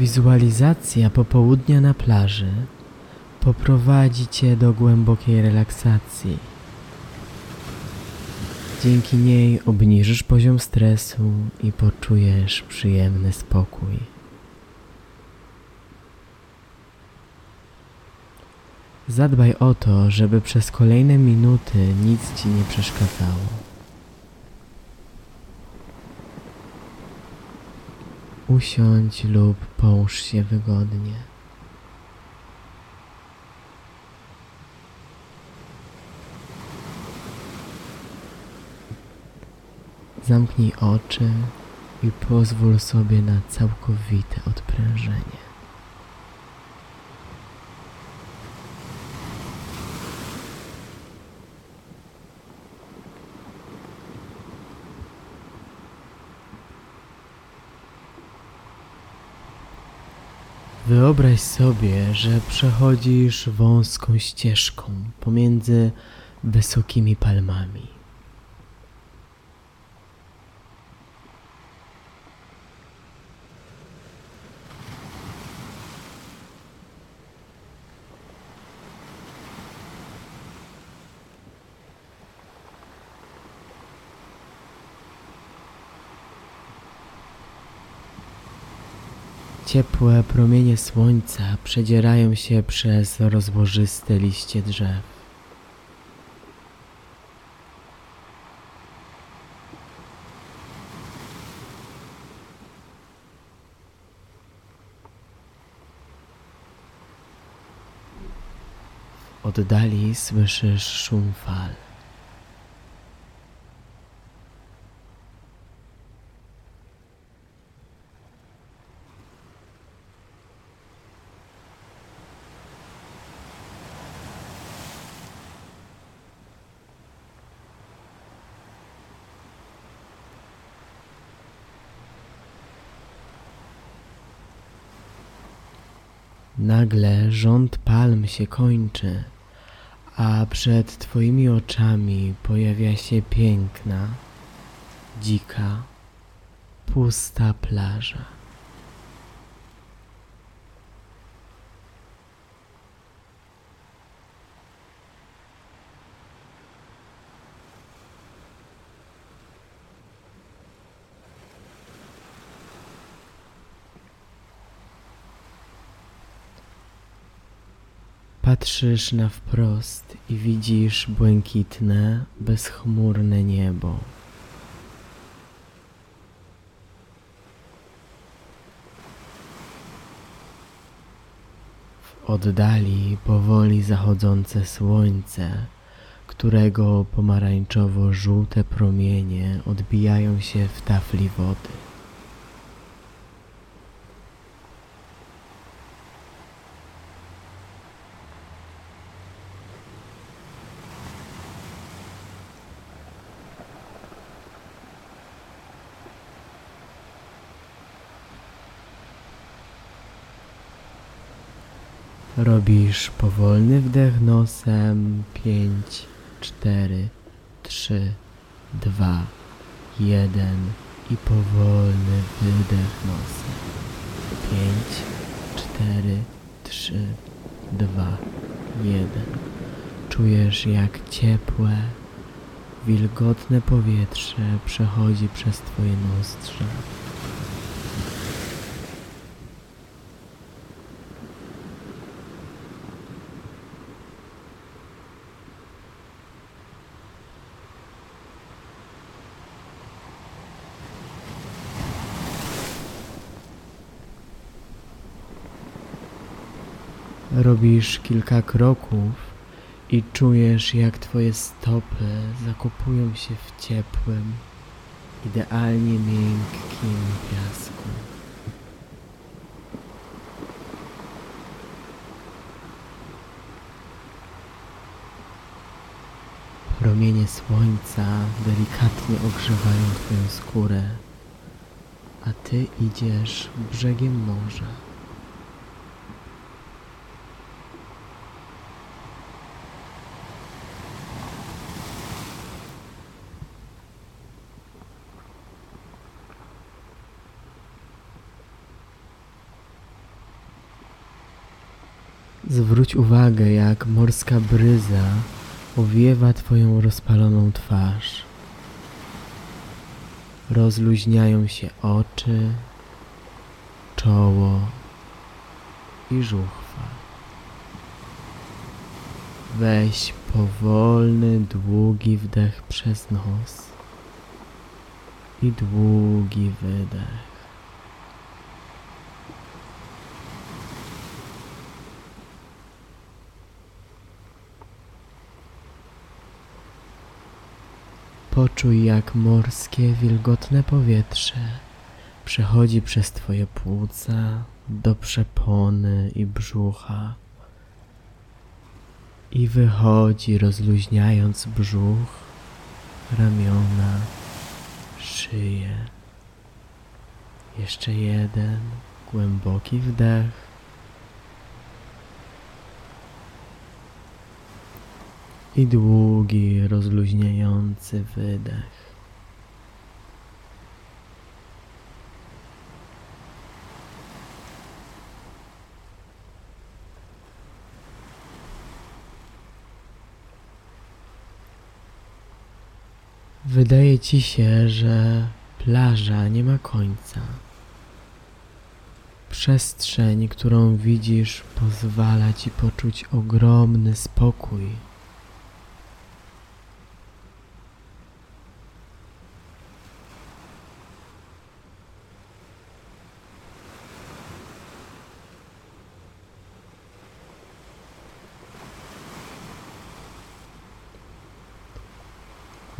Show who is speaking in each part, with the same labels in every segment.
Speaker 1: Wizualizacja popołudnia na plaży poprowadzi Cię do głębokiej relaksacji. Dzięki niej obniżysz poziom stresu i poczujesz przyjemny spokój. Zadbaj o to, żeby przez kolejne minuty nic Ci nie przeszkadzało. Usiądź lub połóż się wygodnie. Zamknij oczy i pozwól sobie na całkowite odprężenie. Wyobraź sobie, że przechodzisz wąską ścieżką pomiędzy wysokimi palmami. Ciepłe promienie słońca przedzierają się przez rozłożyste liście drzew. W oddali słyszysz szum fal. Nagle rząd palm się kończy, a przed Twoimi oczami pojawia się piękna, dzika, pusta plaża. Patrzysz na wprost i widzisz błękitne, bezchmurne niebo. W oddali powoli zachodzące słońce, którego pomarańczowo-żółte promienie odbijają się w tafli wody. Robisz powolny wdech nosem. 5, 4, 3, 2, 1 i powolny wydech nosem. 5, 4, 3, 2, 1. Czujesz jak ciepłe, wilgotne powietrze przechodzi przez Twoje nozdrza. Robisz kilka kroków i czujesz, jak Twoje stopy zakopują się w ciepłym, idealnie miękkim piasku. Promienie słońca delikatnie ogrzewają Twoją skórę, a Ty idziesz brzegiem morza. Zwróć uwagę, jak morska bryza owiewa Twoją rozpaloną twarz. Rozluźniają się oczy, czoło i żuchwa. Weź powolny, długi wdech przez nos i długi wydech. Poczuj, jak morskie, wilgotne powietrze przechodzi przez Twoje płuca do przepony i brzucha i wychodzi, rozluźniając brzuch, ramiona, szyję. Jeszcze jeden głęboki wdech. I długi, rozluźniający wydech. Wydaje ci się, że plaża nie ma końca. Przestrzeń, którą widzisz, pozwala ci poczuć ogromny spokój.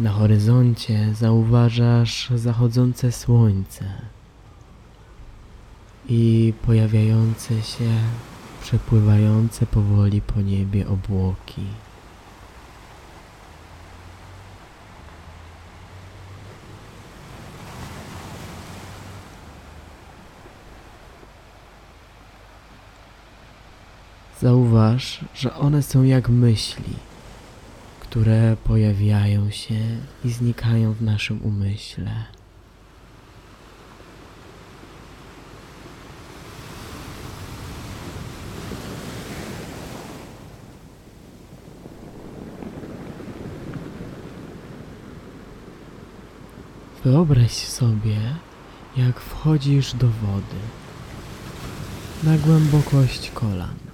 Speaker 1: Na horyzoncie zauważasz zachodzące słońce i pojawiające się, przepływające powoli po niebie obłoki. Zauważ, że one są jak myśli które pojawiają się i znikają w naszym umyśle. Wyobraź sobie, jak wchodzisz do wody na głębokość kolan.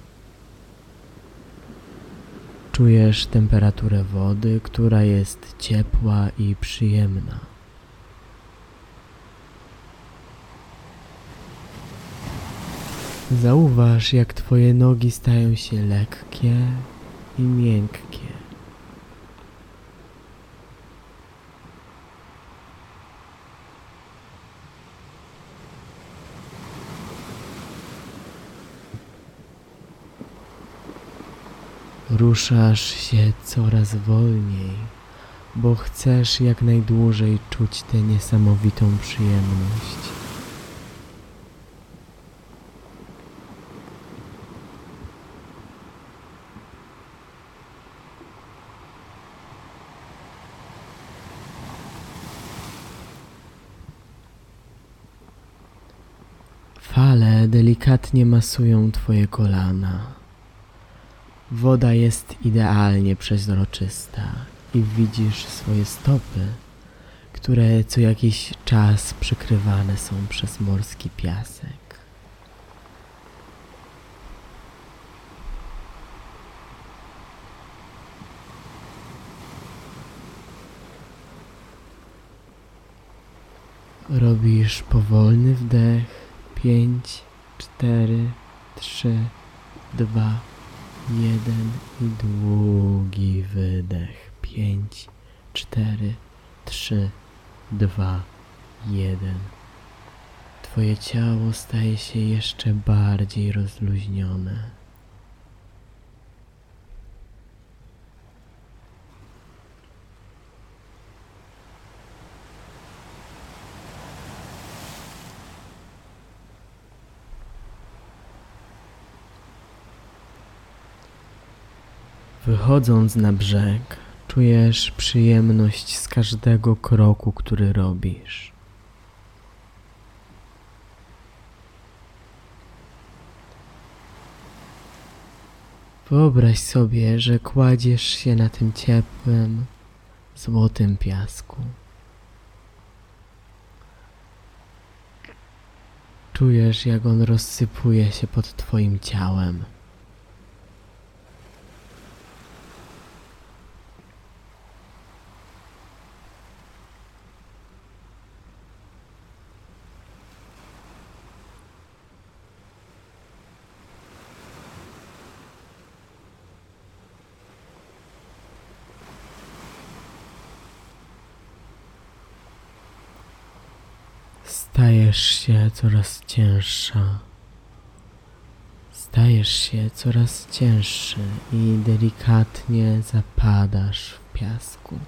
Speaker 1: Czujesz temperaturę wody, która jest ciepła i przyjemna. Zauważ, jak Twoje nogi stają się lekkie i miękkie. Ruszasz się coraz wolniej, bo chcesz jak najdłużej czuć tę niesamowitą przyjemność. Fale delikatnie masują Twoje kolana. Woda jest idealnie przezroczysta i widzisz swoje stopy, które co jakiś czas przykrywane są przez morski piasek. Robisz powolny wdech. Pięć, cztery, trzy, dwa. Jeden i długi wydech. Pięć, cztery, trzy, dwa, jeden. Twoje ciało staje się jeszcze bardziej rozluźnione. Wychodząc na brzeg, czujesz przyjemność z każdego kroku, który robisz. Wyobraź sobie, że kładziesz się na tym ciepłym, złotym piasku. Czujesz, jak on rozsypuje się pod twoim ciałem. Stajesz się coraz cięższa. Stajesz się coraz cięższy i delikatnie zapadasz w piasku.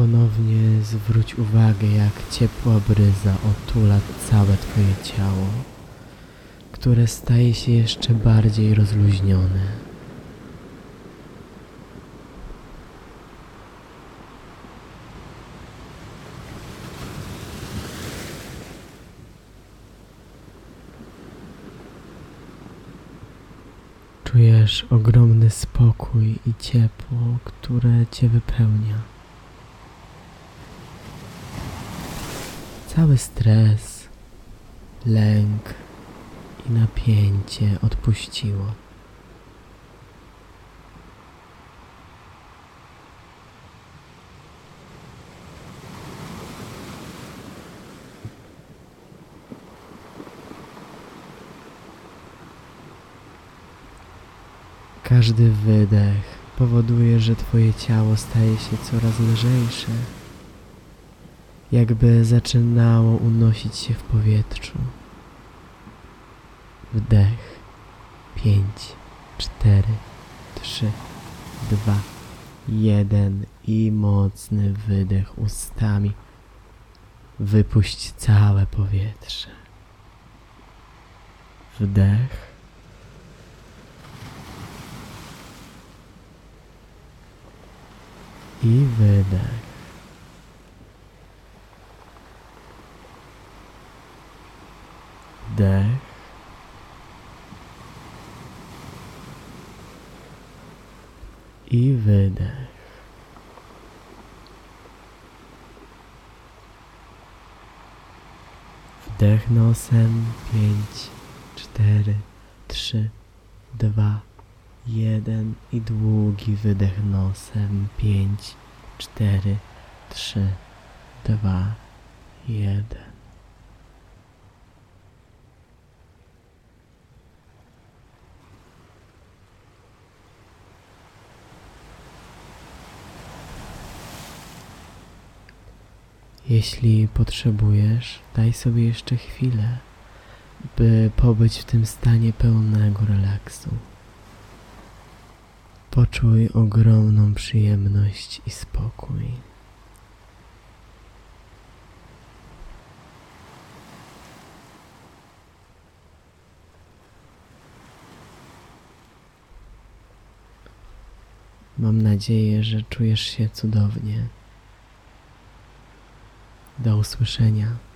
Speaker 1: Ponownie zwróć uwagę, jak ciepła bryza otula całe Twoje ciało, które staje się jeszcze bardziej rozluźnione. Czujesz ogromny spokój i ciepło, które Cię wypełnia. Cały stres, lęk i napięcie odpuściło. Każdy wydech powoduje, że Twoje ciało staje się coraz lżejsze jakby zaczynało unosić się w powietrzu. Wdech. Pięć, cztery, trzy, dwa, jeden i mocny wydech ustami. Wypuść całe powietrze. Wdech. I wydech. Wdech. I wydech. Wdech nosem. Pięć, cztery, trzy, dwa, jeden i długi wydech nosem. Pięć, cztery, trzy, dwa, jeden. Jeśli potrzebujesz, daj sobie jeszcze chwilę, by pobyć w tym stanie pełnego relaksu. Poczuj ogromną przyjemność i spokój. Mam nadzieję, że czujesz się cudownie. Do usłyszenia.